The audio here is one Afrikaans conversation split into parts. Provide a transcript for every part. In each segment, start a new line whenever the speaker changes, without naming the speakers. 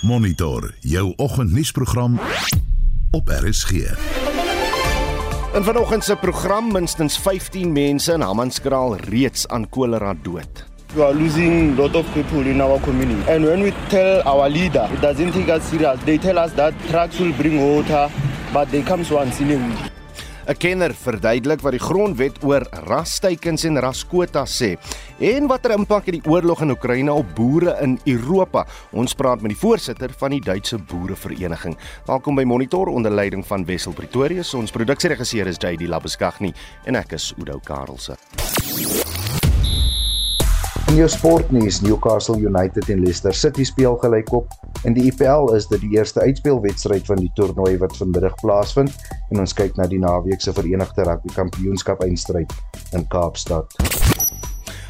Monitor jou oggendnuusprogram op RSG.
In vanoggend se program minstens 15 mense in Hammanskraal reeds aan kolera dood.
We are losing a lot of people in our community. And when we tell our leader, it doesn't take us serious. They tell us that trucks will bring water, but they come once in a week.
'n Kenner verduidelik wat die grondwet oor rasteikens en raskwotas sê en watter impak het die oorlog in Oekraïne op boere in Europa. Ons praat met die voorsitter van die Duitse Boerevereniging. Welkom by Monitor onder leiding van Wessel Pretorius. Ons produksieregisseur is JD Labuskaghni en ek is Udo Karlse.
In jou sportnuus, Newcastle United en Leicester City speel gelykop. In die IPL is dit die eerste uitspelwedstryd van die toernooi wat vanmiddag plaasvind en ons kyk na die naweek se Verenigde Rugby Kampioenskap eindstryd in Kaapstad.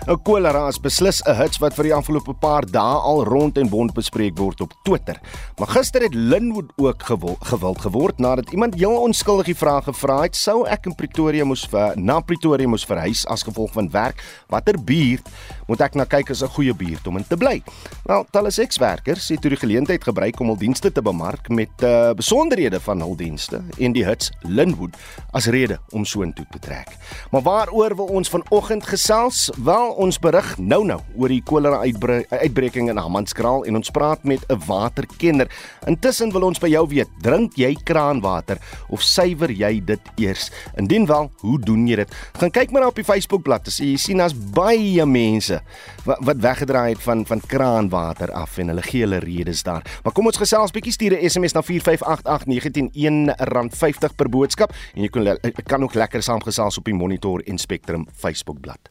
'n Kolera is beslis 'n hits wat vir die afgelope paar dae al rond en bond bespreek word op Twitter. Maar gister het Linwood ook gewild geword nadat iemand heel onskuldig die vraag gevra het: "Sou ek in Pretoria moes vir na Pretoria moes verhuis as gevolg van werk? Watter buurt moet ek na kyk as 'n goeie buurt om in te bly?" Wel, talle sekswerkers het toe die geleentheid gebruik om hul dienste te bemark met uh, besonderhede van hul dienste en die hits Linwood as rede om soontoe te trek. Maar waaroor wil ons vanoggend gesels? Wel, ons berig nou-nou oor die kolera uitbreking in Hammanskraal en ons praat met 'n waterkenner. Intussen wil ons by jou weet, drink jy kraanwater of suiwer jy dit eers? Indien wel, hoe doen jy dit? Gaan kyk maar op die Facebookblad. Jy sien as baie mense wat, wat weggedraai het van van kraanwater af en hulle gee hulle redes daar. Maar kom ons gesels bietjie stuur 'n SMS na 4588919 R50 per boodskap en jy kan kan ook lekker saamgesels op die Monitor en Spectrum Facebookblad.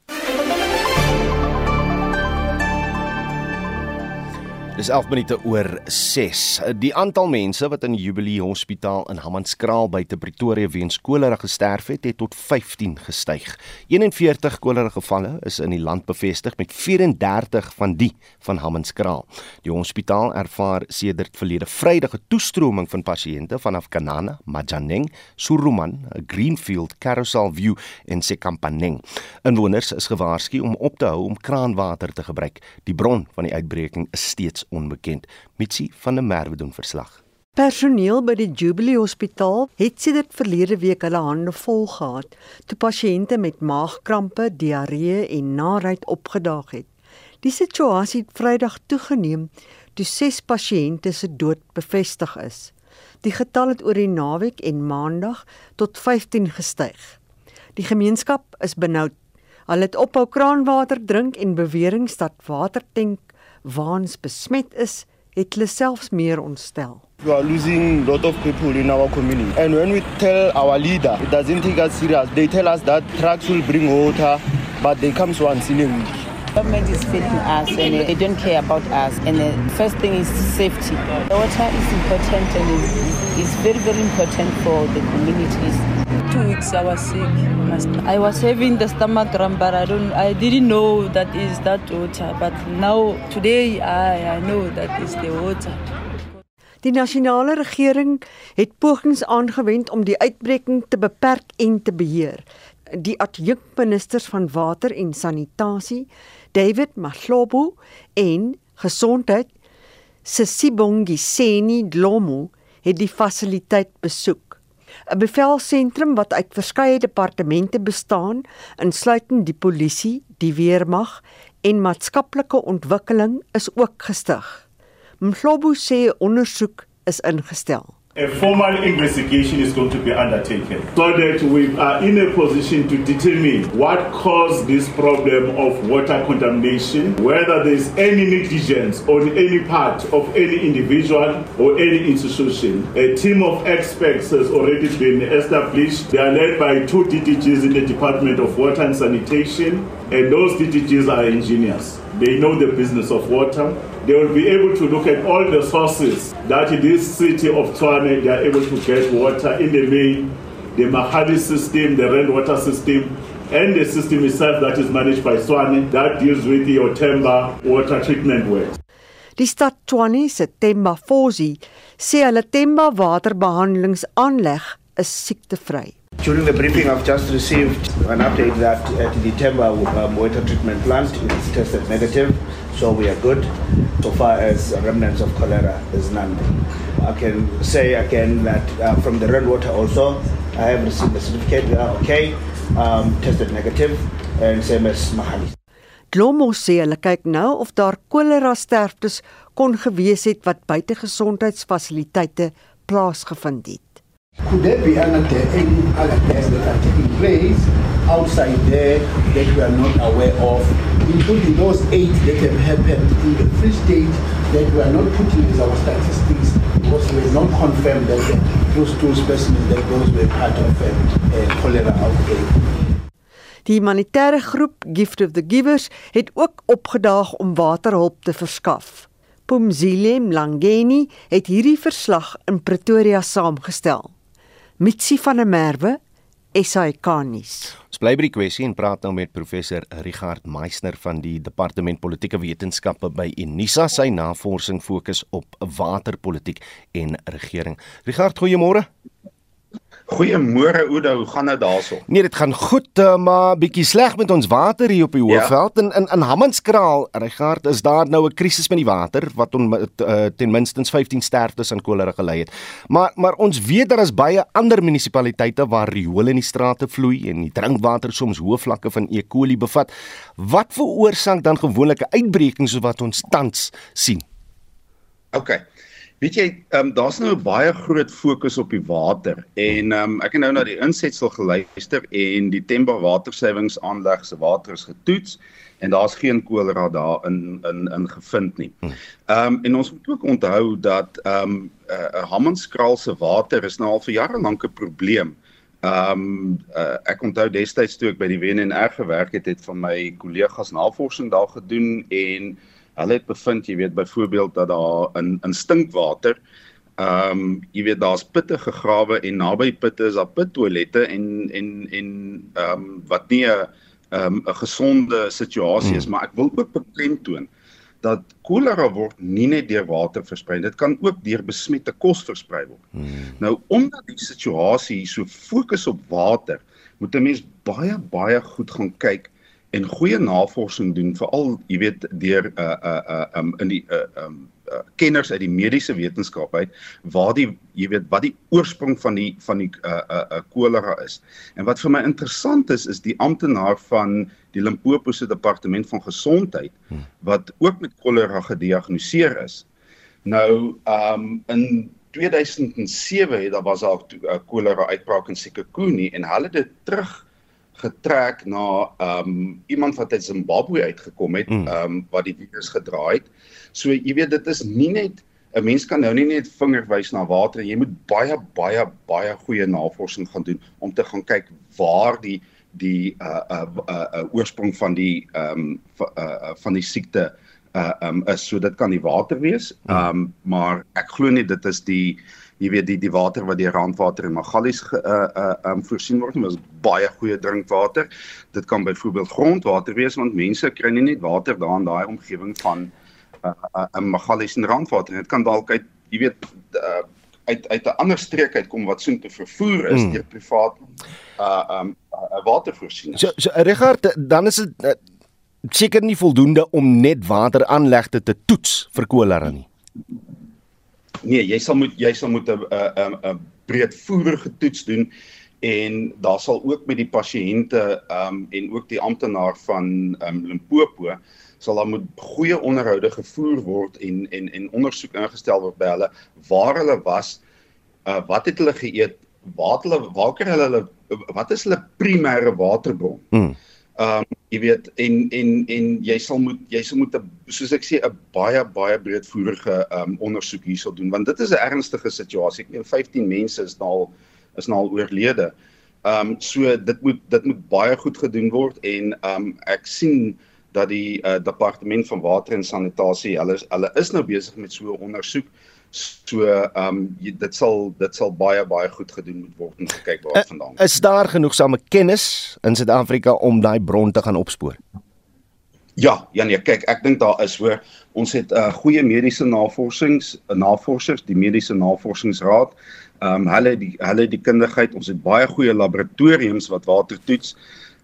Bye. Dis 11 minute oor 6. Die aantal mense wat in die Jubilee Hospitaal in Hammanskraal buite Pretoria weens kolera gesterf het, het tot 15 gestyg. 41 kolera gevalle is in die land bevestig met 34 van die van Hammanskraal. Die hospitaal ervaar sedert verlede Vrydag 'n toestroming van pasiënte vanaf Kanana, Majaneng, Suruman, Greenfield, Carousel View en Sekampaneng. Inwoners is gewaarsku om op te hou om kraanwater te gebruik. Die bron van die uitbreking is steeds onbekend. Mitsi van der Merwe doen verslag.
Personeel by die Jubilee Hospitaal het sedert verlede week hulle hande vol gehad toe pasiënte met maagkrampe, diarree en naait opgedaag het. Die situasie het Vrydag toegeneem toe 6 pasiënte se dood bevestig is. Die getal het oor die naweek en maandag tot 15 gestyg. Die gemeenskap is benoud. Hulle het ophou kraanwater drink en bewering dat watertank waans besmet is, het hulle selfs meer ontstel.
We are losing a lot of people in our community. And when we tell our leader, it doesn't take us serious. They tell us that trucks will bring water, but they come once in a week.
Government is failing us and they don't care about us. And the first thing is safety. The water is important and it's very, very important for the communities.
Two weeks I was sick. I was having the stomach cramp, but I don't. I didn't know that is that water. But now today I, I know that is the water.
Die nasionale regering het pogings aangewend om die uitbreking te beperk en te beheer. Die adjunkministers van water en sanitasie, David Mahlobo en gesondheid, Sisibongi Seni Dlomo, het die fasiliteit besoek. 'n Bevelsentrum wat uit verskeie departemente bestaan, insluitend die polisie, die weermag en maatskaplike ontwikkeling, is ook gestig. Mhlobo sê ondersoek is ingestel.
A formal investigation is going to be undertaken so that we are in a position to determine what caused this problem of water contamination, whether there is any negligence on any part of any individual or any institution. A team of experts has already been established. They are led by two DDGs in the Department of Water and Sanitation, and those DDGs are engineers. They know the business of water. They will be able to look at all the sources that this city of Tshwane they are able to get water in the main, the Mahadi system, the rainwater system, and the system itself that is managed by Swane that deals with the Otemba water treatment works.
Die stad Tshwane se Temba Fosi sê hulle Temba waterbehandelingsaanleg is siektevry.
During the briefing, I've just received an update that at the Temba um, water treatment plant it's tested negative. So we are good. So far as remnants of cholera, there's none. I can say again that uh, from the rainwater also, I have received the certificate. We are okay, um, tested negative, and same as Mahali.
Glomo sê hulle kyk nou of daar kolera sterftes kon gewees het wat buite gesondheidsfasiliteite plaasgevind het.
Could there be another, any other tests that are taking place outside there that we are not aware of, including those eight that have happened in the Free State that we are not putting as our statistics because we have not confirmed that those two specimens that those were part of a, a cholera outbreak.
Die humanitêre groep Gift of the Givers het ook opgedaag om waterhulp te verskaf. Pumzile Mlangeni het hierdie verslag in Pretoria saamgestel. Mitsi van der Merwe, SAK-nuus.
Ons bly by die kwessie en praat nou met professor Richard Meisner van die Departement Politieke Wetenskappe by Unisa. Sy navorsing fokus op waterpolitiek en regering. Richard, goeiemôre.
Goeiemôre Oudo, hoe gaan dit daarso?
Nee, dit gaan goed, uh, maar bietjie sleg met ons water hier op die Hoëveld ja. en in in Hammanskraal, Regard, is daar nou 'n krisis met die water wat on, uh, ten minste 15 sterftes aan kolera gelei het. Maar maar ons weet daar is baie ander munisipaliteite waar riole in die strate vloei en die drinkwater soms hoë vlakke van E. coli bevat. Wat veroorsaak dan gewoonlike uitbrekings soos wat ons tans sien?
OK. Weet jy, ehm um, daar's nou 'n baie groot fokus op die water en ehm um, ek het nou na die insetsel geluister en die Temba watersuiweringsaanleg se water is getoets en daar's geen kolera daar in in in gevind nie. Ehm um, en ons moet ook onthou dat ehm um, uh, Hammanskraal se water is nou al vir jare lank 'n probleem. Ehm um, uh, ek onthou destyds toe ek by die WNR gewerk het, het van my kollegas navorsing daar gedoen en Hulle het bevind, jy weet byvoorbeeld dat daar in in stinkwater ehm um, jy weet daar's putte gegrawe en naby putte is daar pittoilette en en en ehm um, wat nie 'n ehm 'n gesonde situasie is, hmm. maar ek wil ook beklemtoon dat kolera word nie net deur water versprei, dit kan ook deur besmette kos versprei word. Hmm. Nou omdat die situasie so fokus op water, moet 'n mens baie baie goed gaan kyk en goeie navorsing doen veral jy weet deur uh, uh, uh, um, in die uh, um, uh, kenners uit die mediese wetenskap uit waar die jy weet wat die oorsprong van die van die uh uh, uh kolera is. En wat vir my interessant is is die amptenaar van die Limpopo se departement van gesondheid hmm. wat ook met kolera gediagnoseer is. Nou um in 2007 het daar was al 'n kolera uitbraak in Sekhukhune en hulle het dit terug getrek na ehm um, iemand wat uit Zimbabwe uitgekom het, mm. ehm um, wat die virus gedra het. So jy weet dit is nie net 'n mens kan nou nie net vinger wys na water, jy moet baie baie baie goeie navorsing gaan doen om te gaan kyk waar die die uh uh uh, uh oorsprong van die ehm um, uh, uh van die siekte uh um is. So dit kan die water wees. Mm. Ehm um, maar ek glo nie dit is die jy weet die die water wat deur Randwater en Magalies uh uh um voorsien word, is baie goeie drinkwater. Dit kan byvoorbeeld grondwater wees want mense kry nie net water daar in daai omgewing van uh uh um, Magalies en Randwater. Dit kan dalk uit jy weet uh uit uit 'n ander streek uitkom wat soontoe te vervoer is hmm. deur privaat uh um uh, watervoorsiening.
So, so Richard, dan is dit uh, seker nie voldoende om net wateraanlegte te toets vir kolera nie.
Nee, jy sal moet jy sal moet 'n 'n 'n breedvoerige toets doen en daar sal ook met die pasiënte um en ook die amptenaar van um Limpopo sal daar moet goeie onderhoude gevoer word en en en ondersoek ingestel word by hulle waar hulle was, uh wat het hulle geëet, waar hulle waar kry hulle hulle wat is hulle primêre waterbron? Hmm. Um jy weet en en en jy sal moet jy sal moet 'n soos ek sê 'n baie baie breedvoerige um ondersoek hierso doen want dit is 'n ernstige situasie. Ek meen 15 mense is nou al is nou al oorlede. Um so dit moet dit moet baie goed gedoen word en um ek sien dat die uh, departement van water en sanitasie hulle hulle is nou besig met so 'n ondersoek. So ehm um, dit sal dit sal baie baie goed gedoen moet word om te kyk waar dit
uh,
vandaan
kom. Is daar genoegsame kennis in Suid-Afrika om daai bron te gaan opspoor?
Ja, ja nee, kyk, ek dink daar is hoor. Ons het 'n uh, goeie mediese navorsings, navorsers, die mediese navorsingsraad. Ehm um, hulle die hulle die kundigheid, ons het baie goeie laboratoriums wat water toets.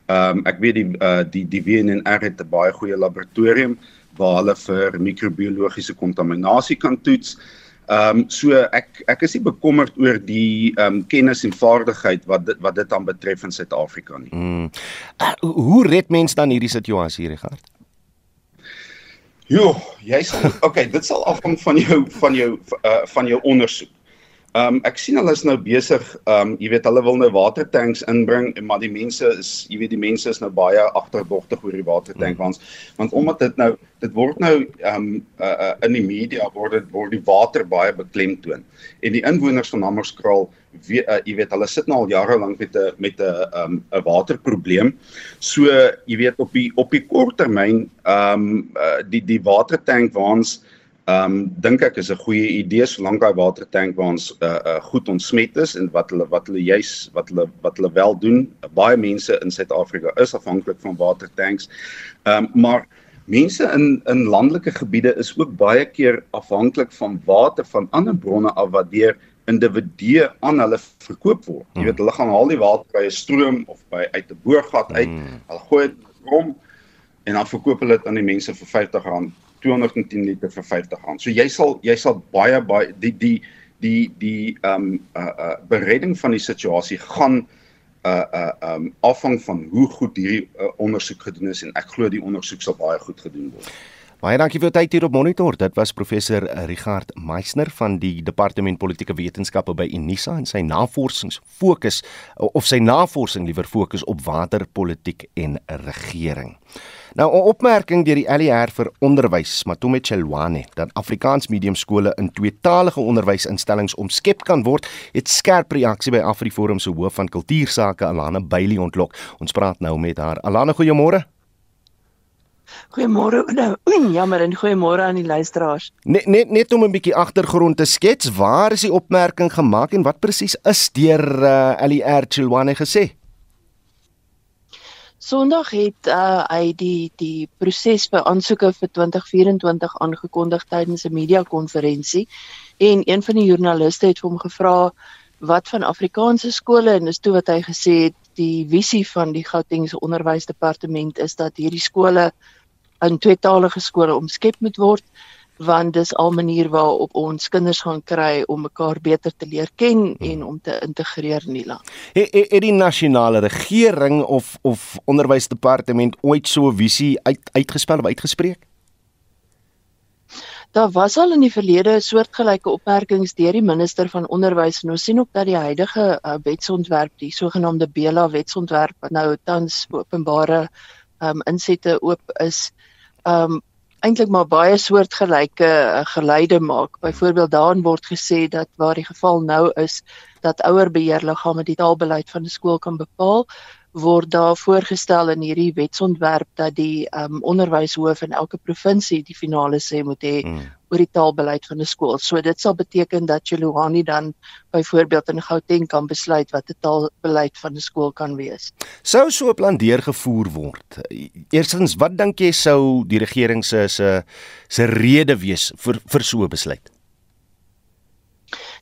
Ehm um, ek weet die uh, die die WNR het 'n baie goeie laboratorium waar hulle vir microbiologiese kontaminasie kan toets. Ehm um, so ek ek is nie bekommerd oor die ehm um, kennis en vaardigheid wat dit, wat dit dan betref in Suid-Afrika nie.
Mm. Uh, hoe red mens dan hierdie situasie, Richard?
Jo, jy sal okay, dit sal afhang van jou van jou uh, van jou ondersoek. Ehm um, ek sien hulle is nou besig, ehm um, jy weet hulle wil nou watertanks inbring, maar die mense is, jy weet die mense is nou baie agterdogtig oor die watertank want want omdat dit nou dit word nou ehm um, uh, uh, in die media word dit word die water baie beklemtoon. En die inwoners van Hammarskraal weet uh, jy weet hulle sit nou al jare lank met 'n met 'n ehm 'n waterprobleem. So jy weet op die op die kort termyn ehm um, uh, die die watertank waans Ehm um, dink ek is 'n goeie idee solank daai watertank waar ons uh, uh, goed ontsmet is en wat hulle wat hulle juis wat hulle wat hulle wel doen. Baie mense in Suid-Afrika is afhanklik van watertanks. Ehm um, maar mense in in landelike gebiede is ook baie keer afhanklik van water van ander bronne af wat deur individue aan hulle verkoop word. Jy weet hulle gaan haal die water by 'n stroom of by uit 'n boorgat uit. Mm. Hulle gooi dit om en dan verkoop hulle dit aan die mense vir R50 210 liter vir R50. So jy sal jy sal baie baie die die die die ehm um, uh uh beredding van die situasie gaan uh uh um afhang van hoe goed hierdie uh, ondersoek gedoen is en ek glo die ondersoek sal baie goed gedoen word.
Baie dankie vir u tyd hier op Monitor. Dit was professor Richard Meisner van die Departement Politieke Wetenskappe by Unisa en sy navorsingsfokus fokus of sy navorsing liewer fokus op waterpolitiek en regering. Nou 'n opmerking deur die ALR vir onderwys, Matome Chelwane, dat Afrikaans medium skole in tweetalige onderwysinstellings omskep kan word, het skerp reaksie by AfriForum se hoof van kultuursake, Alana Bailey ontlok. Ons praat nou met haar. Alana, goeiemôre.
Goeiemôre. Nou, jammer en goeiemôre aan die luisteraars.
Net net net om 'n bietjie agtergrond te skets, waar is die opmerking gemaak en wat presies is deur uh, ALR Chelwane gesê?
Sondag het uh, hy die die proses vir aansoeke vir 2024 aangekondig tydens 'n media konferensie en een van die joernaliste het hom gevra wat van Afrikaanse skole en dis toe wat hy gesê het die visie van die Gautengse onderwysdepartement is dat hierdie skole in tweetalige skole omskep moet word want dis al manier waarop ons kinders gaan kry om mekaar beter te leer ken hmm. en om te integreer in die land.
Het, het, het die nasionale regering of of onderwysdepartement ooit so 'n visie uit uitgespel of uitgespreek?
Daar was al in die verlede soortgelyke opmerkings deur die minister van onderwys en ons sien ook dat die huidige uh, wetsontwerp, die sogenaamde Bela wetsontwerp wat nou tans openbare um, insette oop is, um eintlik maar baie soortgelyke uh, geleide maak. Byvoorbeeld daarin word gesê dat waar die geval nou is dat ouer beheerliggame die taalbeleid van die skool kan bepaal, word daar voorgestel in hierdie wetsontwerp dat die um, onderwyshoof in elke provinsie die finale sê moet hê mm. oor die taalbeleid van 'n skool. So dit sal beteken dat Cheluhani dan byvoorbeeld in Gauteng kan besluit wat die taalbeleid van 'n skool kan wees.
Sou so 'n plan deurgevoer word. Eerstens, wat dink jy sou die regering se se se rede wees vir vir so 'n besluit?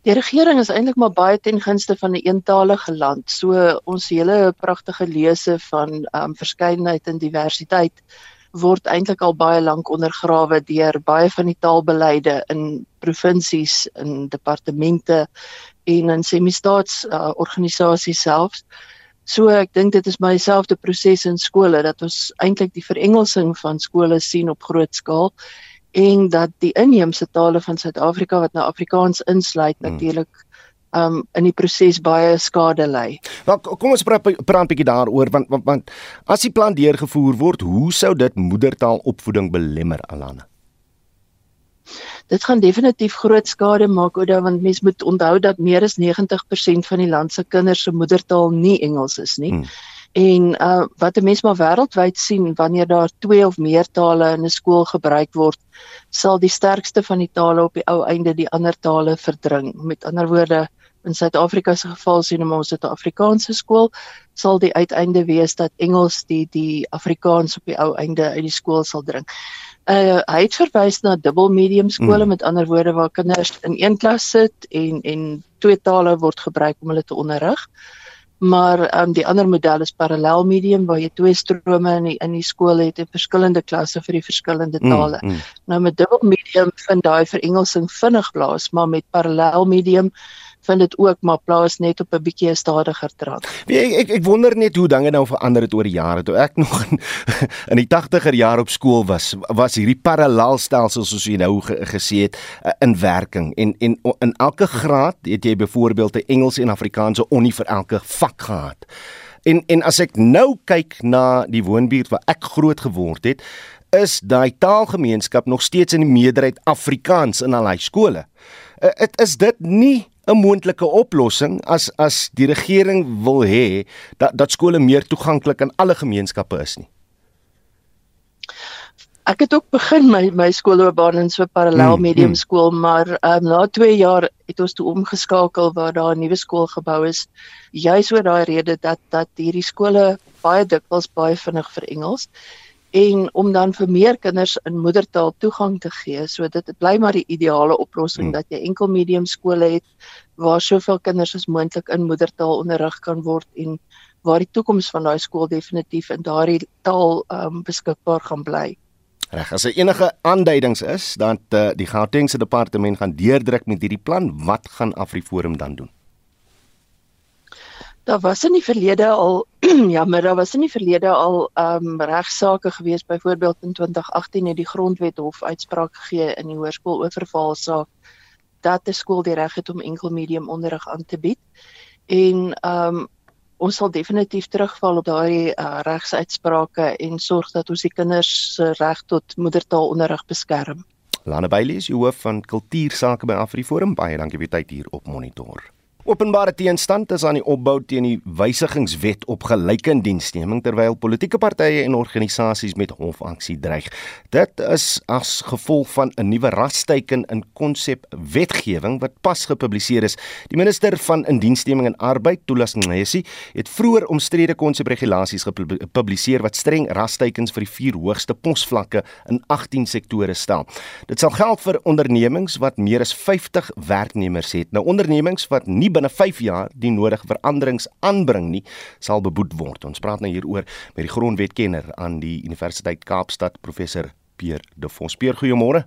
Die regering is eintlik maar baie ten gunste van 'n een eentalige land. So ons hele pragtige lese van um verskeidenheid en diversiteit word eintlik al baie lank ondergrawe deur baie van die taalbeleide in provinsies, in departemente en in semi-staats uh, organisasies selfs. So ek dink dit is myselfde proses in skole dat ons eintlik die verengelsing van skole sien op groot skaal en dat die inheemse tale van Suid-Afrika wat nou Afrikaans insluit hmm. natuurlik um in die proses baie skade ly.
Wel kom ons praat praat 'n bietjie daaroor want, want want as die plan deurgevoer word, hoe sou dit moedertaalopvoeding belemmer Alana?
Dit gaan definitief groot skade maak oor want mens moet onthou dat meer as 90% van die land se kinders se moedertaal nie Engels is nie. Hmm. En uh wat 'n mens maar wêreldwyd sien wanneer daar twee of meer tale in 'n skool gebruik word, sal die sterkste van die tale op die ou einde die ander tale verdring. Met ander woorde, in Suid-Afrika se geval sien ons dit 'n Afrikaanse skool, sal die uiteinde wees dat Engels die die Afrikaans op die ou einde uit die skool sal dring. Uh hy het verwys na dubbel medium skole hmm. met ander woorde waar kinders in een klas sit en en twee tale word gebruik om hulle te onderrig. Maar ehm um, die ander model is parallel medium waar jy twee strome in die, in die skool het en verskillende klasse vir die verskillende mm, tale. Mm, mm. Nou met dubbel medium vind daai verengelsing vinnig plaas, maar met parallel medium vind dit ook maar plaas net op 'n bietjie stadiger trant.
Wie ek, ek ek wonder net hoe dinge nou verander het oor die jare toe ek nog in, in die 80er jare op skool was, was hierdie parallelstelsels soos jy nou gesê het uh, in werking en en in elke graad het jy byvoorbeeld 'n Engels en Afrikaanse onnie vir elke vak gehad. En en as ek nou kyk na die woonbuurt waar ek groot geword het, is daai taalgemeenskap nog steeds in die meerderheid Afrikaans in al hy skole. Dit uh, is dit nie 'n moontlike oplossing as as die regering wil hê dat dat skole meer toeganklik aan alle gemeenskappe is nie.
Ek het ook begin my my skoolloopbaan in so 'n parallel hmm, medium skool, hmm. maar um, na 2 jaar het ons toe omgeskakel waar daar 'n nuwe skool gebou is, juis oor daai rede dat dat hierdie skole baie dikwels baie vinnig vir Engels en om dan vir meer kinders in moedertaal toegang te gee. So dit bly maar die ideale oplossing hmm. dat jy enkel medium skole het waar soveel kinders as moontlik in moedertaal onderrig kan word en waar die toekoms van daai skool definitief in daardie taal um, beskikbaar gaan bly.
Reg, as daar er enige aanduidings is dat uh, die Gautengse departement gaan deurdruk met hierdie plan, wat gaan AfriForum dan doen?
Daar was in die verlede al ja, maar daar was in die verlede al ehm um, regsaake gewees byvoorbeeld in 2018 het die grondwet hof uitspraak gegee in die hoërskool oorval saak dat 'n skool die reg het om enkel medium onderrig aan te bied. En ehm um, ons sal definitief terugval op daardie uh, regsuitsprake en sorg dat ons die kinders se reg tot moedertaalonderrig beskerm.
Lana Bailey is hoof van kultuursake by AfriForum. Baie dankie vir u tyd hier op Monitor. Openbare teenstand is aan die opbou teen die wysigingswet op gelyke indiensneming terwyl politieke partye en organisasies met hofaksie dreig. Dit is as gevolg van 'n nuwe rasteiken in konsep wetgewing wat pas gepubliseer is. Die minister van Indiensneming en Arbeid, Tulas Ngesi, het vroeër omstrede konsep regulasies gepubliseer wat streng rasteikens vir die vier hoogste posvlakke in 18 sektore stel. Dit sal geld vir ondernemings wat meer as 50 werknemers het. Nou ondernemings wat nie binne 5 jaar die nodige veranderings aanbring nie, sal beboet word. Ons praat nou hieroor met die grondwetkenner aan die Universiteit Kaapstad, professor Pierre De Vos. Pierre, goeiemôre.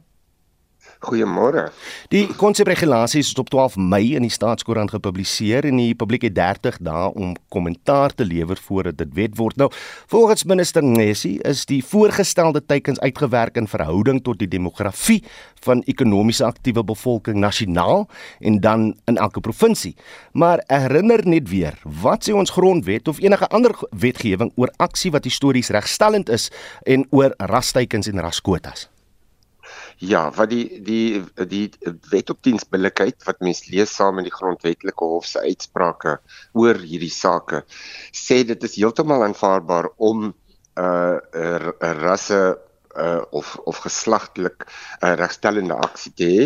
Goeiemôre.
Die konsepregulasies is op 12 Mei in die Staatskoerant gepubliseer en die publiek het 30 dae om kommentaar te lewer voordat dit wet word. Nou, volgens minister Nesi is die voorgestelde teikens uitgewerk in verhouding tot die demografie van ekonomies aktiewe bevolking nasionaal en dan in elke provinsie. Maar herinner net weer, wat sê ons grondwet of enige ander wetgewing oor aksie wat histories regstellend is en oor rasteikens en raskwotas?
Ja, wat die die die wet op diensbillikheid wat mens lees saam met die grondwetlike hof se uitsprake oor hierdie sake sê dit is heeltemal aanvaarbaar om 'n uh, rasse uh, of of geslagtelik uh, regstellende aksie te hê.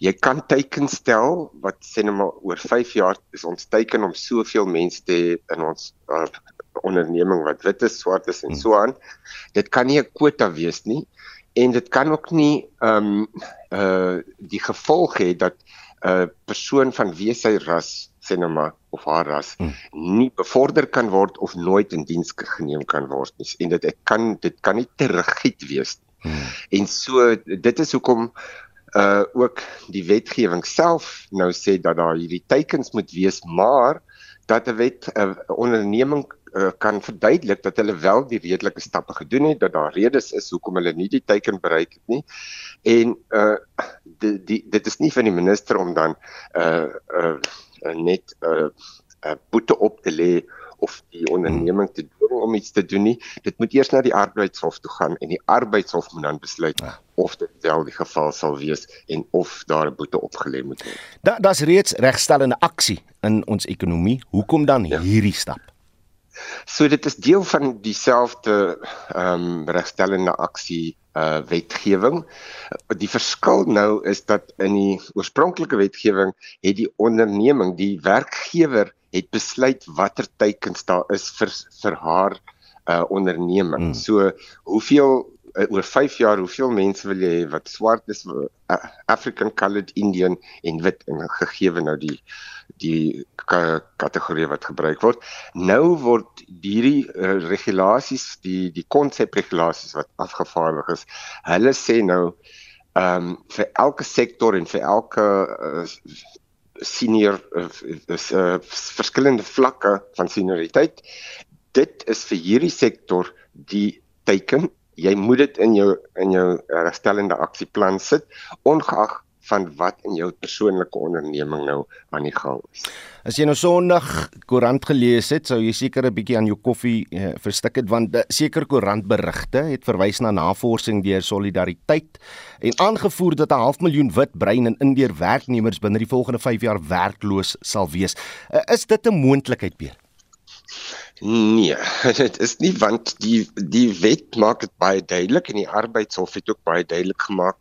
Jy kan teiken stel wat sê net maar oor 5 jaar is ons teiken om soveel mense te hê in ons uh, onderneming wat wit is, swart is en hmm. so aan. Dit kan nie 'n kwota wees nie en dit kan ook nie ehm um, uh die gevolg hê dat 'n uh, persoon van wie sy ras sê nou maar of haar ras hmm. nie bevorder kan word of nooit in diens geneem kan word nie en dit ek kan dit kan nie te rigied wees nie. Hmm. En so dit is hoekom uh ook die wetgewing self nou sê dat daar hierdie teikens moet wees maar dat 'n wet 'n uh, onderneming uh, kan verduidelik dat hulle wel die redelike stappe gedoen het dat daar redes is hoekom hulle nie die teiken bereik het nie en uh die, die dit is nie van die minister om dan uh uh net uh, uh, boete op te lê of die onderneming te dwing om iets te doen nie dit moet eers na die arbeidshof toe gaan en die arbeidshof moet dan besluit ja. of dit wel die geval sal wees en of daar 'n boete opgelê moet word.
Da daar's reeds regstellende aksie in ons ekonomie. Hoekom dan ja. hierdie stap?
So dit is deel van dieselfde ehm um, regstellende aksie uh wetgewing. Die verskil nou is dat in die oorspronklike wetgewing het die onderneming, die werkgewer het besluit watter teikens daar is vir vir haar uh onderneming. Hmm. So hoeveel oor 5 jaar hoeveel mense wil jy hê wat swart is, uh, African colored Indian en wit en gegee nou die die kategorie wat gebruik word. Nou word hierdie uh, regulasies, die die konsepregulasies wat afgevaardig is, hulle sê nou ehm um, vir elke sektor en vir elke uh, senior uh, uh, verskillende vlakke van senioriteit dit is vir hierdie sektor die teken jy moet dit in jou in jou herstellende aksieplan sit ongeag van wat in jou persoonlike onderneming nou aan die gang is.
As jy nou Sondag koerant gelees het, sou jy seker 'n bietjie aan jou koffie eh, verstik het want seker koerantberigte het verwys na navorsing deur Solidariteit en aangevoer dat 'n half miljoen wit brein en indeer werknemers binne die volgende 5 jaar werkloos sal wees. Uh, is dit 'n moontlikheid, Peer?
Nee, dit is nie want die die wet maak dit baie duidelik en die arbeidshof het ook baie duidelik gemaak.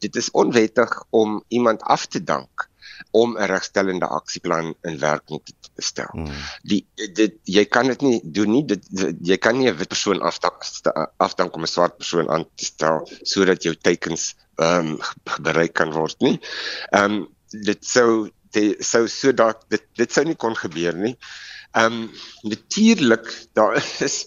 Dit is onwettig om iemand af te dank om 'n regstellende aksieplan in werking te stel. Hmm. Die dit jy kan dit nie doen nie. Dit, dit jy kan nie 'n wit persoon afdank afdank om 'n swart persoon aan te stel sodat jou tekens ehm um, bereik kan word nie. Ehm um, dit sou dit sou so dat dit dit sou nie kon gebeur nie. Ehm um, natuurlik daar is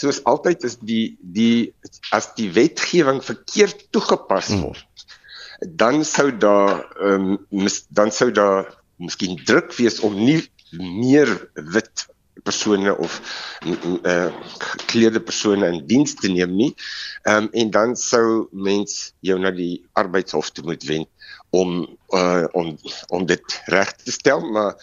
soos altyd is die die as die wetgewing verkeerd toegepas hmm. word hmm. dan sou daar ehm um, dan sou daar miskien druk wees om nie meer wit persone of uh, gekleurde persone in diens te neem nie. Ehm um, en dan sou mens jou na die arbeidshof toe moet wend om uh, om om dit reg te stel maar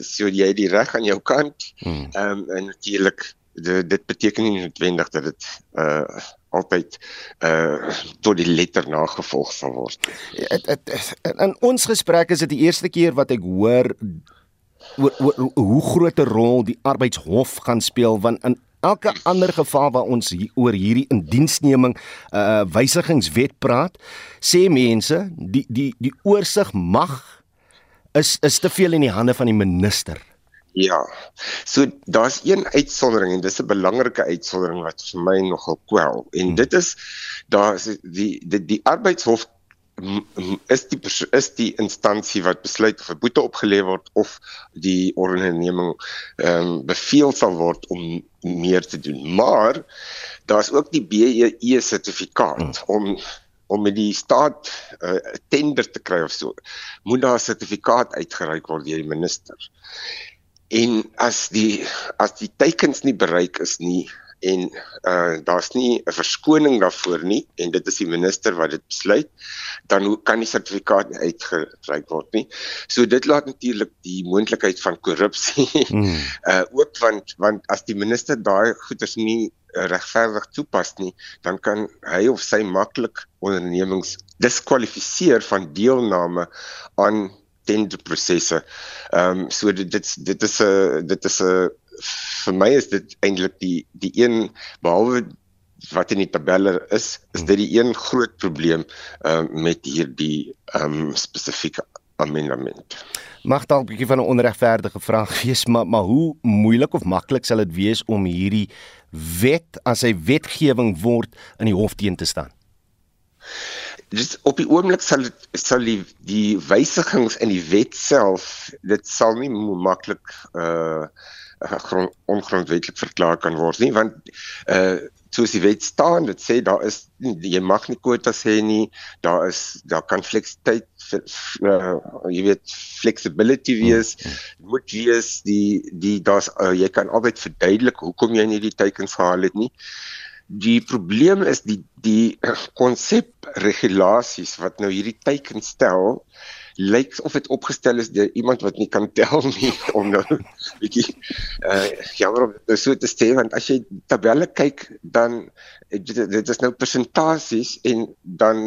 so jy die reg aan jou kant hmm. um, en natuurlik dit, dit beteken nie noodwendig dat dit uh altyd uh tot die letter nagevolg sal word.
Het, het, in ons gesprek is dit die eerste keer wat ek hoor oor, oor hoe groot 'n rol die arbeidshof gaan speel want in elke ander geval waar ons hier, oor hierdie indiensneming uh wysigingswet praat, sê mense die die die oorsig mag is is te veel in die hande van die minister.
Ja. So daar's een uitsondering en dis 'n belangrike uitsondering wat vir my nogal kwel en hmm. dit is daar's die die die arbeidshof is die is die instansie wat besluit of 'n boete opgelê word of die onderneming ehm um, beveel sal word om meer te doen. Maar daar's ook die BEE sertifikaat hmm. om om met die staat 'n uh, tender te kry of so. Moet daar 'n sertifikaat uitgereik word deur die minister. En as die as die teikens nie bereik is nie, en uh daar's nie 'n verskoning daarvoor nie en dit is die minister wat dit besluit dan kan die sertifikaat nie uitgereik word nie. So dit laat natuurlik die moontlikheid van korrupsie hmm. uh ook want want as die minister daai goeders nie regverdig toepas nie, dan kan hy of sy maklik ondernemings diskwalifiseer van deelname aan tenderprosesse. Ehm um, so dit dit dit is 'n dit is 'n vir my is dit eintlik die die een behalwe wat in die tabelle is, is dit die een groot probleem uh, met hierdie um, spesifieke amendement.
Mag dalk 'n bietjie van 'n onregverdige vraag wees, maar maar hoe moeilik of maklik sal dit wees om hierdie wet as hy wetgewing word in die hof teen te staan?
Dis op die oomblik sal dit sal die, die wysigings in die wet self dit sal nie maklik uh grond, ongrondwetlik verklaar kan word nie want uh soos die wet staan dit sê daar is jy mag nie kwotas hê nie daar is daar kan fleksiteit uh, jy weet flexibility wees mm. moet wees die die daar's uh, jy kan altyd verduidelik hoekom jy nie die teikens gehaal het nie die probleem is die die konsep regulasies wat nou hierdie teikens stel lyk of dit opgestel is deur iemand wat nie kan tel nie om nou bietjie uh jammer om dit so te sê want as jy tabelle kyk dan dit, dit is nou persentasies en dan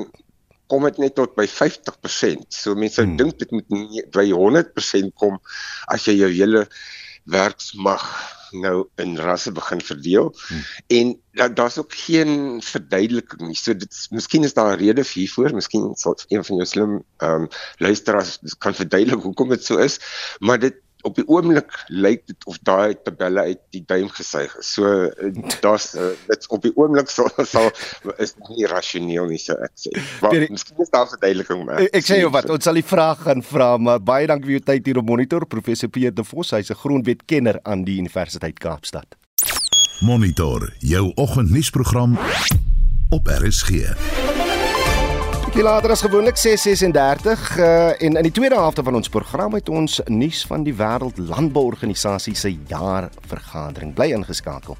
kom dit net tot by 50%. So mense hmm. dink dit moet nie by 100% kom as jy jou hele werksmag nou in rasse begin verdeel hmm. en da, daar's ook geen verduideliking nie. So dit miskien is daar 'n rede hiervoor, miskien sal een van jou slim ehm um, luisteraars kan verduidelik hoekom dit so is, maar dit op die oomblik lyk dit of daai tabelle uit die duim gesuig is. So uh, daar's uh, dit op die oomblik sal sal is nie rasioneel nie so ek sê. Maar
Pierre,
miskien is daar 'n verduideliking maar.
Ek, ek sê jou wat, ons sal die vraag gaan vra, maar baie dankie vir jou tyd hier op Monitor, professor Pierre De Vos, hy's 'n grondwetkenner aan die Universiteit Kaapstad.
Monitor, jou oggendnuusprogram op RSG.
Bietjie later as gewoonlik 6:36 uh, en in die tweede helfte van ons program het ons nuus van die Wêreld Landbouorganisasie se jaarvergadering. Bly ingeskakel.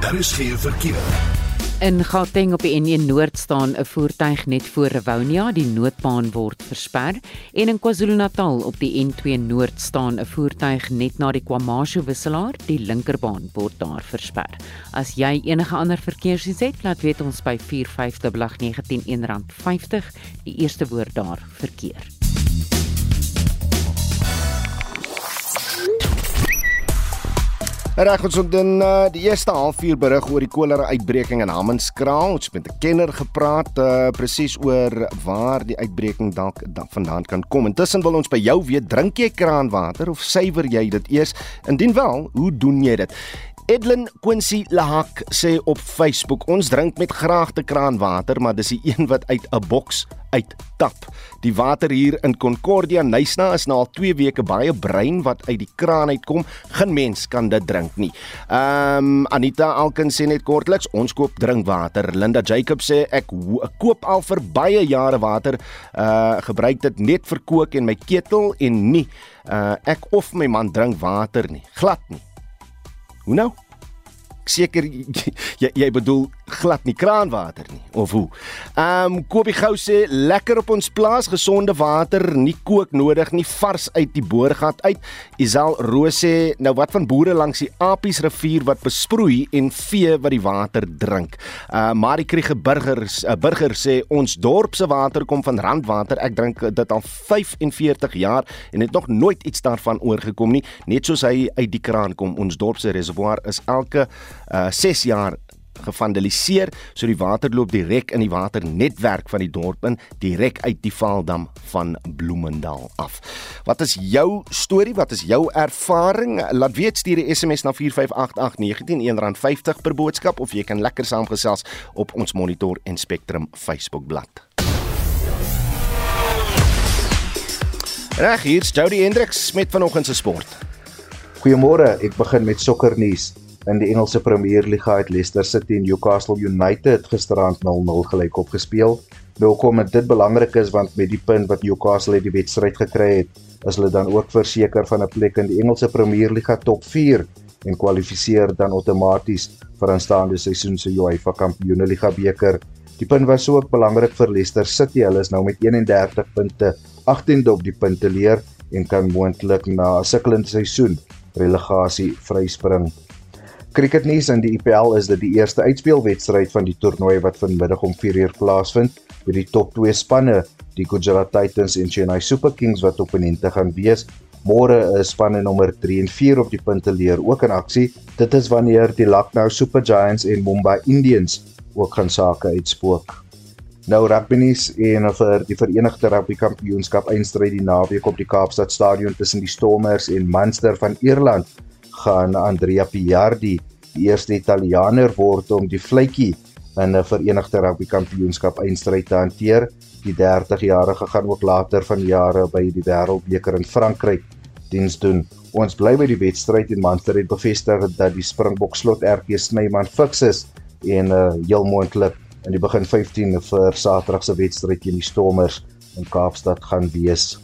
Daar is geen verkeer.
In Gauteng op die N1 Noord staan 'n voertuig net voor Rivonia, die noodbaan word versper, en in KwaZulu-Natal op die N2 Noord staan 'n voertuig net na die KwaMashu wisselaar, die linkerbaan word daar versper. As jy enige ander verkeersdiens het, laat weet ons by 458919 R50, die eerste woord daar verkeer.
Reg ons het in uh, die eerste halfuur berig oor die kolera uitbreking in Hammanskraal. Ons het met 'n kenner gepraat uh, presies oor waar die uitbreking dalk da vandaan kan kom. Intussen wil ons by jou weet, drink jy kraanwater of suiwer jy dit eers? Indien wel, hoe doen jy dit? Edlin Quincy Lahak sê op Facebook: "Ons drink met graagte kraanwater, maar dis die een wat uit 'n boks uittap. Die water hier in Concordia Nysna is nou al 2 weke baie bruin wat uit die kraan uitkom. Geen mens kan dit drink nie. Ehm um, Anita Alkin sê net kortliks, ons koop drinkwater. Linda Jacob sê ek koop al vir baie jare water. Uh gebruik dit net vir kook en my ketel en nie uh ek of my man drink water nie. Glad nie. Hoe nou? Seker jy jy bedoel glad nie kraanwater nie of hoe. Ehm um, Kobie Gou sê lekker op ons plaas, gesonde water, nie kook nodig nie, vars uit die boorgat uit. Isel Roos sê nou wat van boere langs die Apies rivier wat besproei en vee wat die water drink. Uh Marie Kriege burgers uh, burger sê ons dorp se water kom van randwater. Ek drink dit al 45 jaar en het nog nooit iets daarvan oorgekom nie, net soos hy uit die kraan kom. Ons dorp se reservoir is elke uh 6 jaar gevandaliseer, so die water loop direk in die waternetwerk van die dorp in, direk uit die Vaaldam van Bloemendal af. Wat is jou storie? Wat is jou ervaring? Laat weet stuur 'n SMS na 4588919 R50 per boodskap of jy kan lekker saamgesels op ons Monitor en Spectrum Facebookblad. Reg hier's Jody Hendricks met vanoggend se sport.
Goeiemôre, ek begin met sokkernuus. In die Engelse Premierliga het Leicester City en Newcastle United gisteraand 0-0 gelyk opgespeel. Nou kom dit belangrik is want met die punt wat Newcastle uit die wedstryd gekry het, is hulle dan ook verseker van 'n plek in die Engelse Premierliga top 4 en kwalifiseer dan outomaties vir aanstaande seisoen se UEFA Kampioenligga beker. Die punt was ook belangrik vir Leicester City. Hulle is nou met 31 punte 18de op die punteleer en kan moontlik na 'n sukkelende seisoen relegasie vryspring. Cricketnuus in die IPL is dit die eerste uitspelwedstryd van die toernooi wat vanmiddag om 4uur plaasvind met die top 2 spanne, die Gujarat Titans en Chennai Super Kings wat opponente gaan wees. Môre is spanne nommer 3 en 4 op die punteleer ook in aksie. Dit is wanneer die Lucknow Super Giants en Mumbai Indians ook gaan sake uitspook. Nou rugbynuus en vir die Verenigde Rugby Kampioenskap eindstryd die naweek op die Kaapstad Stadion tussen die Stormers en Munster van Ierland gaan Andrea Piardi die eerste Italiaaner word om die vletjie in 'n Verenigde Rugby Kampioenskap eindstryd te hanteer. Die 30-jarige gaan ook later van jare by die Wêreldbeker in Frankryk diens doen. Ons bly by die wedstryd en Munster het bevestig dat die Springbok slot RK Snyman fiks is en uh, heel moontlik in die begin 15 vir Saterdag se wedstryd teen die Stormers in Kaapstad gaan wees.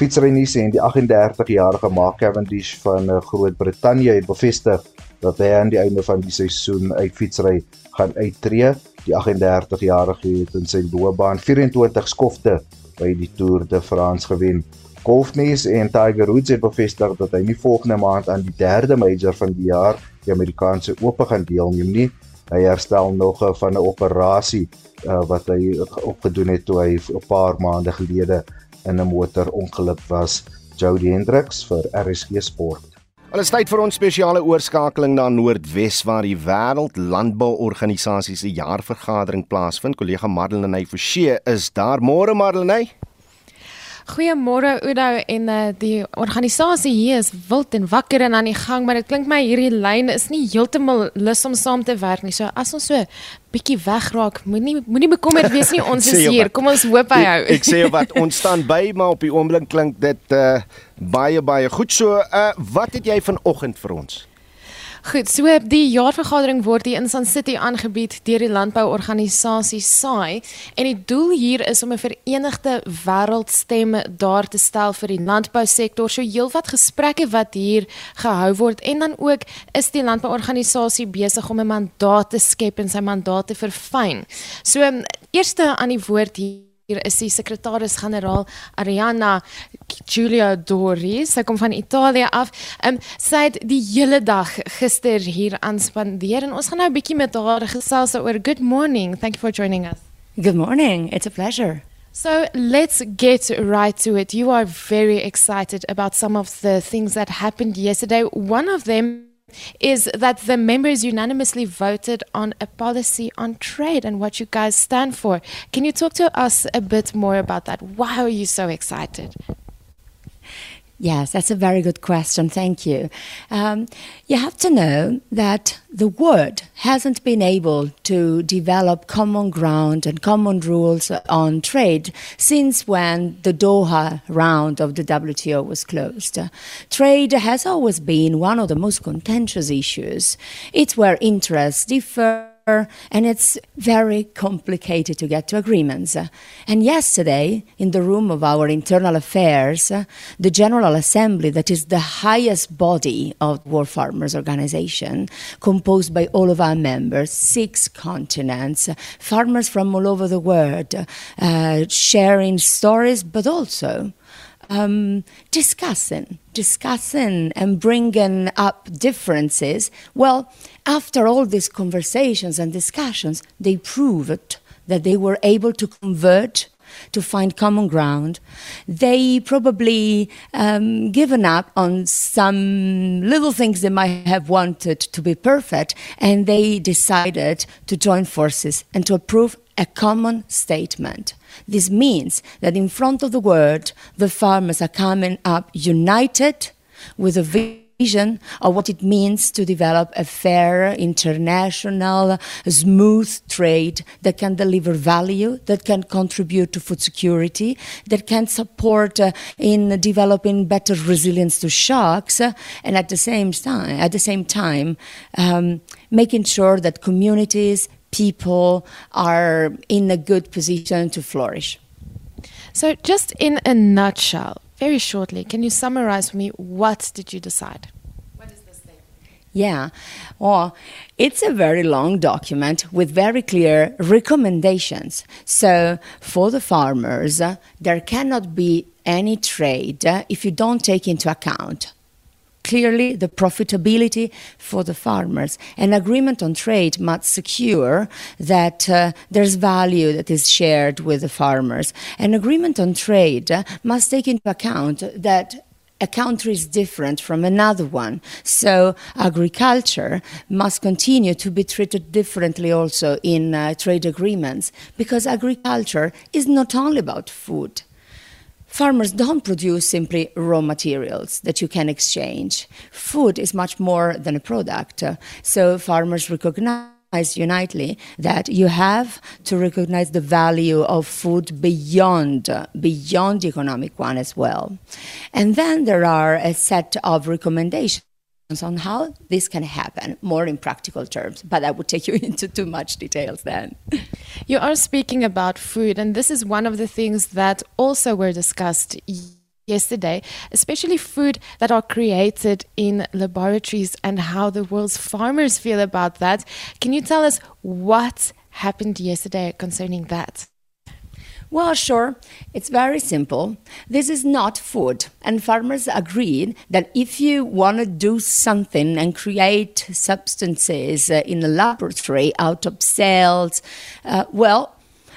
Fietsrynuus en die 38-jarige Mark Cavendish van uh, Groot-Brittanje het bevestig dat hy aan die einde van die seisoen uit fietsry gaan uittreë. Die 38-jarige het in sy loopbaan 24 skofte by die Tour de France gewen. Golfnuus en Tiger Woods het bevestig dat hy nie volgende maand aan die derde major van die jaar, die Amerikaanse Ope gaan deelneem nie. Hy herstel nog van 'n operasie uh, wat hy opgedoen het toe hy 'n paar maande gelede in 'n motorongeluk was. Jody Hendricks vir RSG Sport.
Al is tyd vir ons spesiale oorskakeling na Noordwes waar die Wêreld Landbouorganisasie se jaarvergadering plaasvind. Kollega Madeleine Forsie is daar. Môre Madeleine.
Goeiemôre Oudo en uh, die organisasie hier is wild en wakker en aan die gang, maar dit klink my hierdie lyn is nie heeltemal lus om saam te werk nie. So as ons so bietjie wegraak, moenie moenie bekommerd wees nie, ons is hier. Kom ons hoop hy hou.
Ek, ek sê wat ons staan by, maar op die oomblik klink dit uh baie baie goed. So uh wat het jy vanoggend vir ons?
Goed, so die jaarvergadering word hier in Sun City aangebied deur die landbouorganisasie SAI en die doel hier is om 'n verenigde wêreldstem daar te stel vir die landbousektor. So heelwat gesprekke wat hier gehou word en dan ook is die landbouorganisasie besig om 'n mandaat te skep en sy mandaat te verfyn. So eerste aan die woord hier Hier is die sekretaris-generaal Ariana Giulio Dori. Sy kom van Italië af. Ehm um, sy het die hele dag gister hier aanspandeer en ons gaan nou 'n bietjie met haar gesels oor Good morning. Thank you for joining us.
Good morning. It's a pleasure.
So let's get right to it. You are very excited about some of the things that happened yesterday. One of them is that the members unanimously voted on a policy on trade and what you guys stand for. Can you talk to us a bit more about that? Why are you so excited?
Yes, that's a very good question. Thank you. Um, you have to know that the world hasn't been able to develop common ground and common rules on trade since when the Doha round of the WTO was closed. Trade has always been one of the most contentious issues. It's where interests differ and it's very complicated to get to agreements. And yesterday, in the room of our internal affairs, the General Assembly, that is the highest body of War Farmers Organization, composed by all of our members, six continents, farmers from all over the world, uh, sharing stories, but also um, discussing, discussing and bringing up differences. Well, after all these conversations and discussions, they proved that they were able to convert to find common ground. They probably um, given up on some little things they might have wanted to be perfect, and they decided to join forces and to approve a common statement. This means that in front of the world, the farmers are coming up united with a vision of what it means to develop a fair, international, smooth trade that can deliver value, that can contribute to food security, that can support uh, in developing better resilience to shocks, uh, and at the same time, at the same time, um, making sure that communities, people are in a good position to flourish.
So, just in a nutshell, very shortly, can you summarize for me what did you decide? What is this thing?
Yeah, well, it's a very long document with very clear recommendations. So, for the farmers, uh, there cannot be any trade uh, if you don't take into account clearly the profitability for the farmers. An agreement on trade must secure that uh, there's value that is shared with the farmers. An agreement on trade uh, must take into account that a country is different from another one. So agriculture must continue to be treated differently also in uh, trade agreements because agriculture is not only about food farmers don't produce simply raw materials that you can exchange. Food is much more than a product. So farmers recognize unitely that you have to recognize the value of food beyond beyond the economic one as well. And then there are a set of recommendations on how this can happen more in practical terms but i would take you into too much details then.
You are speaking about food and this is one of the things that also were discussed yesterday especially food that are created in laboratories and how the world's farmers feel about that. Can you tell us what happened yesterday concerning that
well, sure. It's very simple. This is not food. And farmers agreed that if you want to do something and create substances uh, in a laboratory out of cells, uh, well,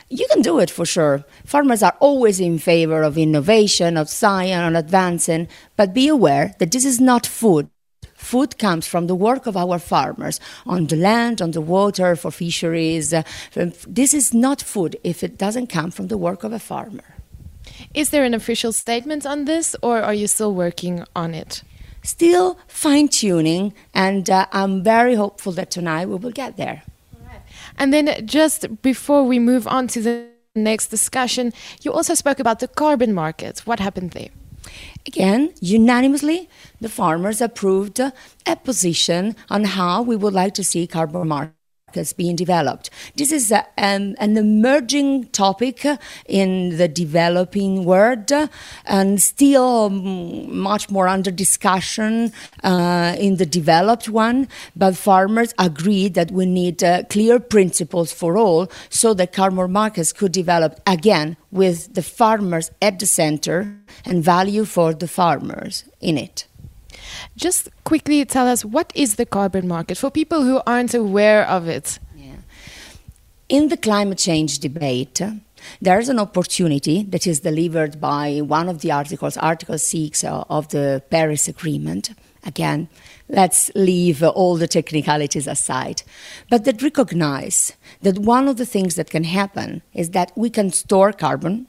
you can do it for sure. Farmers are always in favor of innovation, of science, and advancing, but be aware that this is not food. Food comes from the work of our farmers on the land, on the water, for fisheries. Uh, this is not food if it doesn't come from the work of a farmer.
Is there an official statement on this, or are you still working on it?
Still fine tuning, and uh, I'm very hopeful that tonight we will get there.
And then, just before we move on to the next discussion, you also spoke about the carbon market. What happened there?
Again, unanimously, the farmers approved a position on how we would like to see carbon market that's being developed. This is a, um, an emerging topic in the developing world and still um, much more under discussion uh, in the developed one. But farmers agree that we need uh, clear principles for all so that carbon markets could develop again with the farmers at the center and value for the farmers in it.
Just quickly tell us what is the carbon market for people who aren't aware of it?
Yeah. In the climate change debate, there's an opportunity that is delivered by one of the articles, Article 6 uh, of the Paris Agreement. Again, let's leave all the technicalities aside, but that recognize that one of the things that can happen is that we can store carbon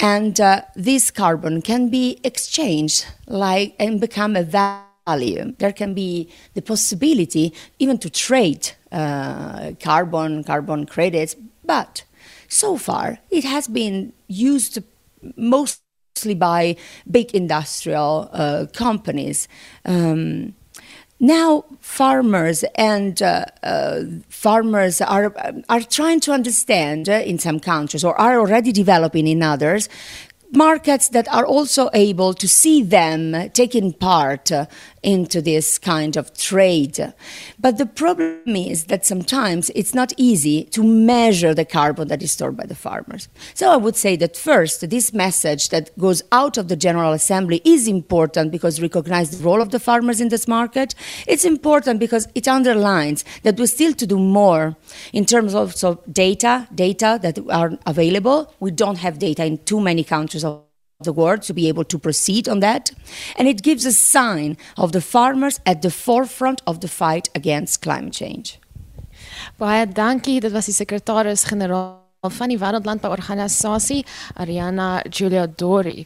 and uh, this carbon can be exchanged like and become a value. There can be the possibility even to trade uh, carbon carbon credits but so far it has been used mostly by big industrial uh, companies. Um, now farmers and uh, uh, farmers are are trying to understand uh, in some countries or are already developing in others markets that are also able to see them taking part uh, into this kind of trade. But the problem is that sometimes it's not easy to measure the carbon that is stored by the farmers. So I would say that first, this message that goes out of the General Assembly is important because it recognizes the role of the farmers in this market. It's important because it underlines that we still to do more in terms of data, data that are available. We don't have data in too many countries of the world to be able to proceed on that. And it gives a sign of the farmers at the forefront of the fight against climate change.
Baie dankie, dit was die sekretaris-generaal van die Wêreldlandbouorganisasie, Ariana Julia Dori.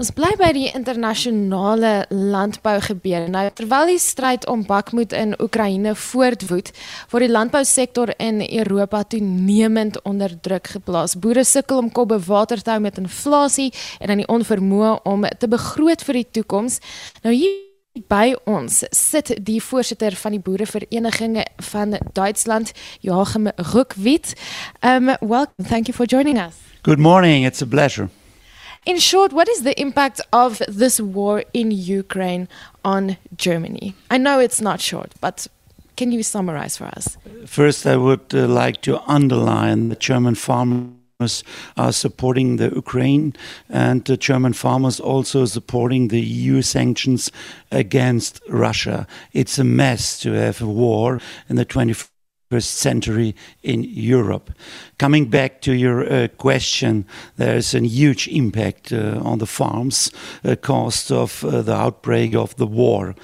Ons bly by die internasionale landbougebeure. Nou terwyl die stryd om bakmoed in Oekraïne voortwoed, word die landbousektor in Europa toenemend onder druk geplaas. Boere sukkel om kop be water te hou met inflasie en dan die onvermoë om te begroot vir die toekoms. Nou hier By ons sit die voorsitter van die boerevereniging van Duitsland, Joachim Rückwit. Um welcome. Thank you for joining us.
Good morning. It's a pleasure.
In short, what is the impact of this war in Ukraine on Germany? I know it's not short, but can you summarize for us?
First, I would uh, like to underline the German farmers are supporting the Ukraine and the German farmers also supporting the EU sanctions against Russia. It's a mess to have a war in the 21st century in Europe. Coming back to your uh, question, there's a huge impact uh, on the farms uh, caused of the outbreak of the war.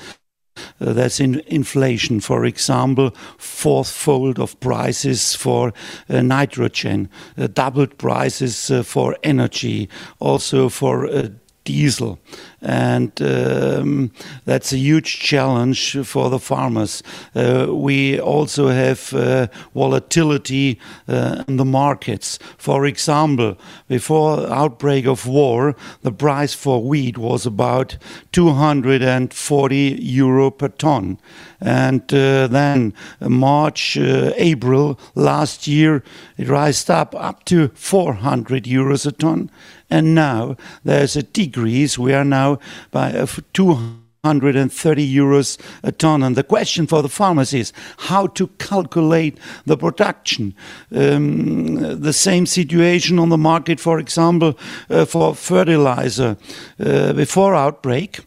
Uh, that's in inflation. For example, fourfold of prices for uh, nitrogen, uh, doubled prices uh, for energy, also for uh, diesel. And um, that's a huge challenge for the farmers. Uh, we also have uh, volatility uh, in the markets. For example, before outbreak of war, the price for wheat was about 240 euro per ton. And uh, then March, uh, April last year, it rised up up to 400 euros a ton and now there's a decrease. We are now by uh, 230 euros a ton. And the question for the farmers is how to calculate the production. Um, the same situation on the market, for example, uh, for fertilizer. Uh, before outbreak,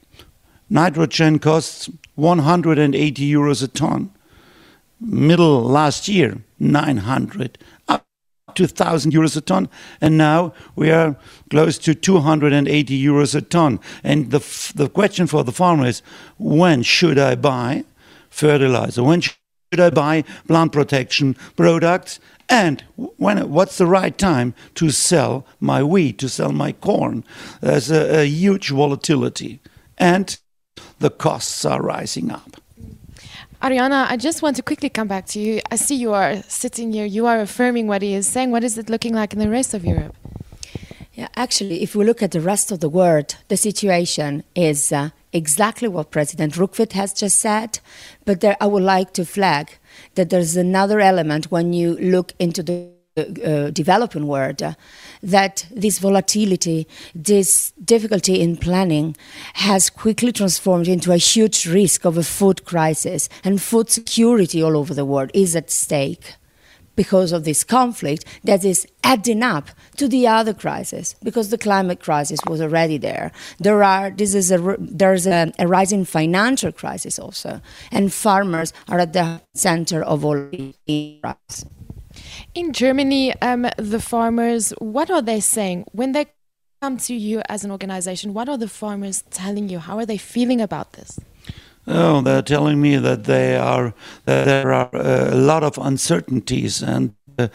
nitrogen costs 180 euros a ton. Middle last year, 900 to 1,000 euros a ton, and now we are close to 280 euros a ton. And the, the question for the farmer is when should I buy fertilizer? When should I buy plant protection products? And when what's the right time to sell my wheat, to sell my corn? There's a, a huge volatility, and the costs are rising up.
Ariana, I just want to quickly come back to you. I see you are sitting here, you are affirming what he is saying. What is it looking like in the rest of Europe?
Yeah, actually, if we look at the rest of the world, the situation is uh, exactly what President Rukvit has just said. But there, I would like to flag that there's another element when you look into the uh, developing world uh, that this volatility, this difficulty in planning has quickly transformed into a huge risk of a food crisis, and food security all over the world is at stake because of this conflict that is adding up to the other crisis because the climate crisis was already there. There are this is a there's a, a rising financial crisis also and farmers are at the center of all these
in Germany, um, the farmers, what are they saying when they come to you as an organization? What are the farmers telling you? How are they feeling about this?
Oh, they're telling me that they are that there are uh, a lot of uncertainties and. Uh,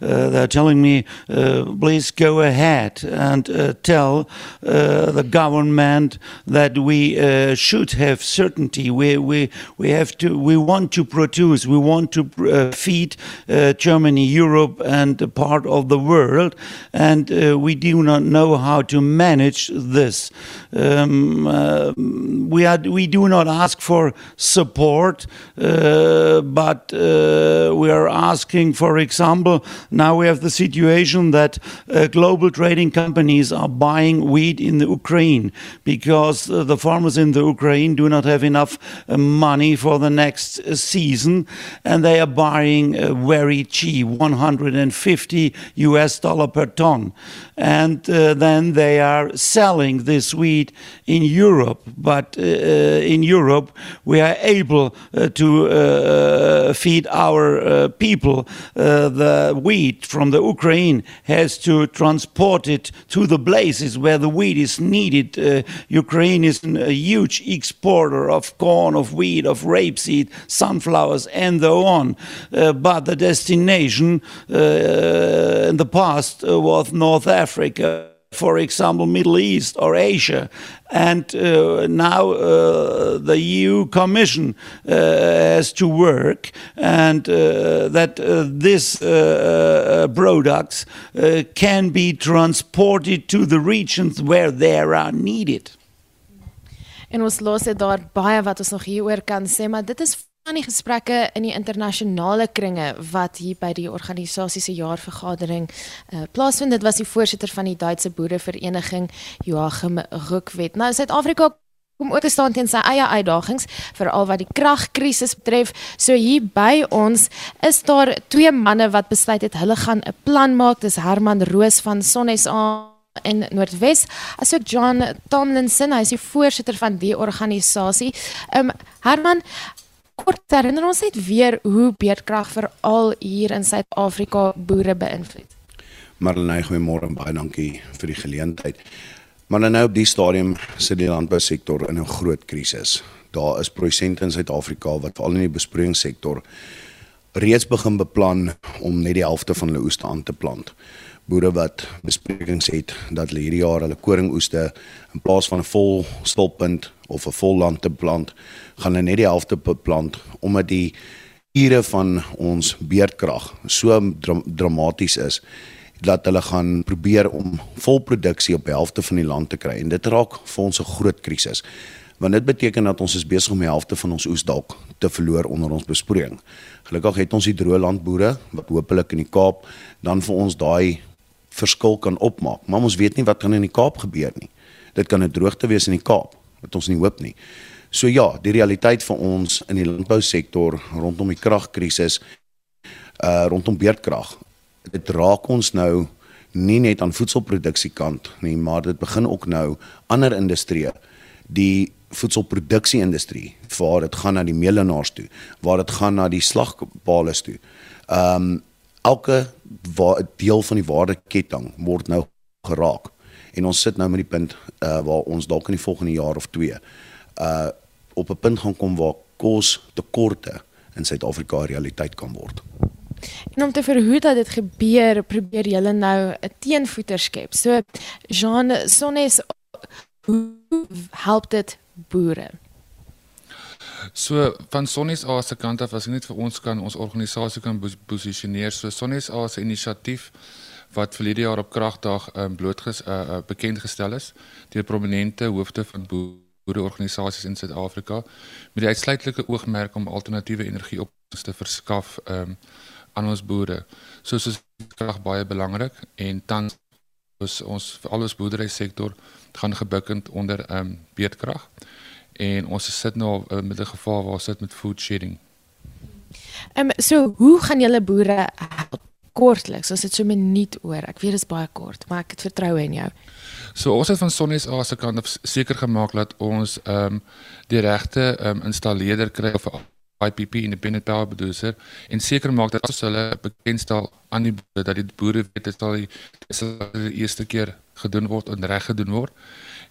uh, they're telling me, uh, please go ahead and uh, tell uh, the government that we uh, should have certainty. We, we, we have to. We want to produce. We want to feed Germany, Europe, and a part of the world, and we do not know how to manage this. Um, we are. We do not ask for support, but we are asking, for example now we have the situation that uh, global trading companies are buying wheat in the Ukraine because uh, the farmers in the Ukraine do not have enough uh, money for the next uh, season and they are buying uh, very cheap 150 US dollar per ton. And uh, then they are selling this wheat in Europe but in Europe we are able to feed our people the wheat from the Ukraine has to transport it to the places where the wheat is needed. Uh, Ukraine is a huge exporter of corn, of wheat, of rapeseed, sunflowers, and so on. Uh, but the destination uh, in the past was North Africa for example, Middle East or Asia. And uh, now uh, the EU Commission uh, has to work, and uh, that uh, these uh, products can be transported to the regions where they are needed.
En ons los dit daar baie wat ons nog hieroor kan sê, maar dit is aan die gesprekke in die internasionale kringe wat hier by die organisasie se jaarvergadering uh, plaasvind. Dit was die voorsitter van die Duitse Boerevereniging, Joachim Rückwet. Nou Suid-Afrika kom ook te staan teen sy eie uitdagings, veral wat die kragkrisis betref. So hier by ons is daar twee manne wat besluit het hulle gaan 'n plan maak. Dis Herman Roos van SonSA in Noordwes, asook John Tomlinson, hy is die voorsitter van die organisasie. Ehm um, Herman, kort herinner ons net weer hoe beerdkrag veral hier in Suid-Afrika boere beïnvloed.
Marlene, goeiemôre en baie dankie vir die geleentheid. Maar nou op die stadium sit die landbousektor in 'n groot krisis. Daar is produsente in Suid-Afrika wat veral in die besproeiingssektor reeds begin beplan om net die helfte van hulle oeste aan te plant. Boere wat besprekings het dat hulle hierdie jaar hulle koringoeste in plaas van 'n vol stolpunt of 'n vol land te plant, gaan hulle net die helfte beplant omdat die ure van ons beerdkrag so dra dramaties is dat hulle gaan probeer om volproduksie op die helfte van die land te kry en dit raak vir ons 'n groot krisis want dit beteken dat ons is besig om die helfte van ons oes dalk te verloor onder ons besproeiing. Gelukkig het ons die droë landboere wat hopelik in die Kaap dan vir ons daai verskil kan opmaak, maar ons weet nie wat gaan in die Kaap gebeur nie. Dit kan 'n droogte wees in die Kaap wat ons nie hoop nie. So ja, die realiteit vir ons in die landbousektor rondom die kragkrisis uh rondom beerdkrag. Dit raak ons nou nie net aan voedselproduksie kant nie, maar dit begin ook nou ander industrieë die voedselproduksie industrie waar dit gaan na die melenaars toe, waar dit gaan na die slagpale toe. Um elke deel van die waardeketting word nou geraak. En ons sit nou met die punt uh waar ons dalk in die volgende jaar of 2 uh op 'n punt gaan kom waar kos tekorte in Suid-Afrika realiteit kan word.
En om te verhoed dat dit gebeur, probeer julle nou 'n teenvoeter skep. So Jean Sonnes hoe help dit boere?
So van Sonnes A se kant af as ek net vir ons kan ons organisasie kan posisioneer. So Sonnes A se inisiatief wat verlede jaar op kragdag um, blootges uh, uh, bekend gestel is deur prominente hoofde van boereorganisasies in Suid-Afrika met die uitsluitlike oogmerk om alternatiewe energieoplossings te verskaf um, aan ons boere. So soos krag baie belangrik en tans ons ons vir al ons boerdery sektor gaan gebukkend onder ehm um, beerdkrag en ons sit nou uh, met 'n geval waar ons sit met food shedding.
Ehm um, so hoe gaan julle boere help? kortliks as dit so 'n minuut oor. Ek weet dit is baie kort, maar ek het vertroue in jou.
So ons het van Sonnies A se kant seker gemaak dat ons ehm um, die regte ehm um, installeerder kry of IPP independent power producer en seker maak dat as hulle bekendstel aan die boere dat die boere weet dit sal die, die eerste keer gedoen word en reg gedoen word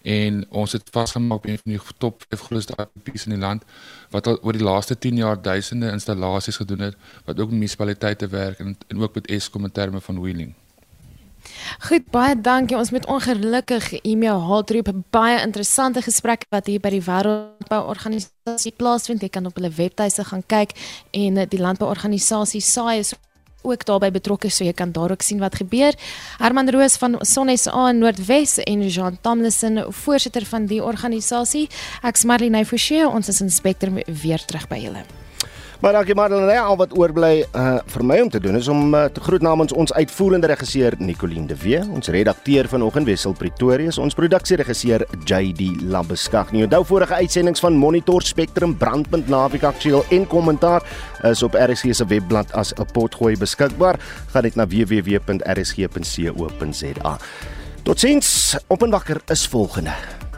en ons het vasgemaak een van die top 5 grootste IPP's in die land wat al oor die laaste 10 jaar duisende installasies gedoen het wat ook met munisipaliteite werk en, en ook met Eskom in terme van wheeling.
Goed, baie dankie. Ons met ongelukkig e-mail haaltroep baie interessante gesprekke wat hier by die Wêreldbouorganisasie plaasvind. Jy kan op hulle webtuise gaan kyk en die landbouorganisasie SAI is ook daarbey betrokke so jy kan daar ook sien wat gebeur. Herman Roos van Sonnes A Noordwes en Jean Tamlison, voorsitter van die organisasie. Ek's Marlene Forsie, ons is inspekteur weer terug by julle.
Maar dankie Madeleine, al wat oorbly uh, vir my om te doen is om uh, te groet namens ons uitvoerende regisseur Nicoline de Wee, ons redakteur vanoggend Wessel Pretorius, ons produksieregisseur JD Labeskag. Nie onthou vorige uitsendings van Monitor Spectrum Brandpunt Naweek Aktueel en Kommentaar is op RSG se webblad as 'n potgooi beskikbaar. Gaan net na www.rsg.co.za. Totsiens, op en wakker is volgende.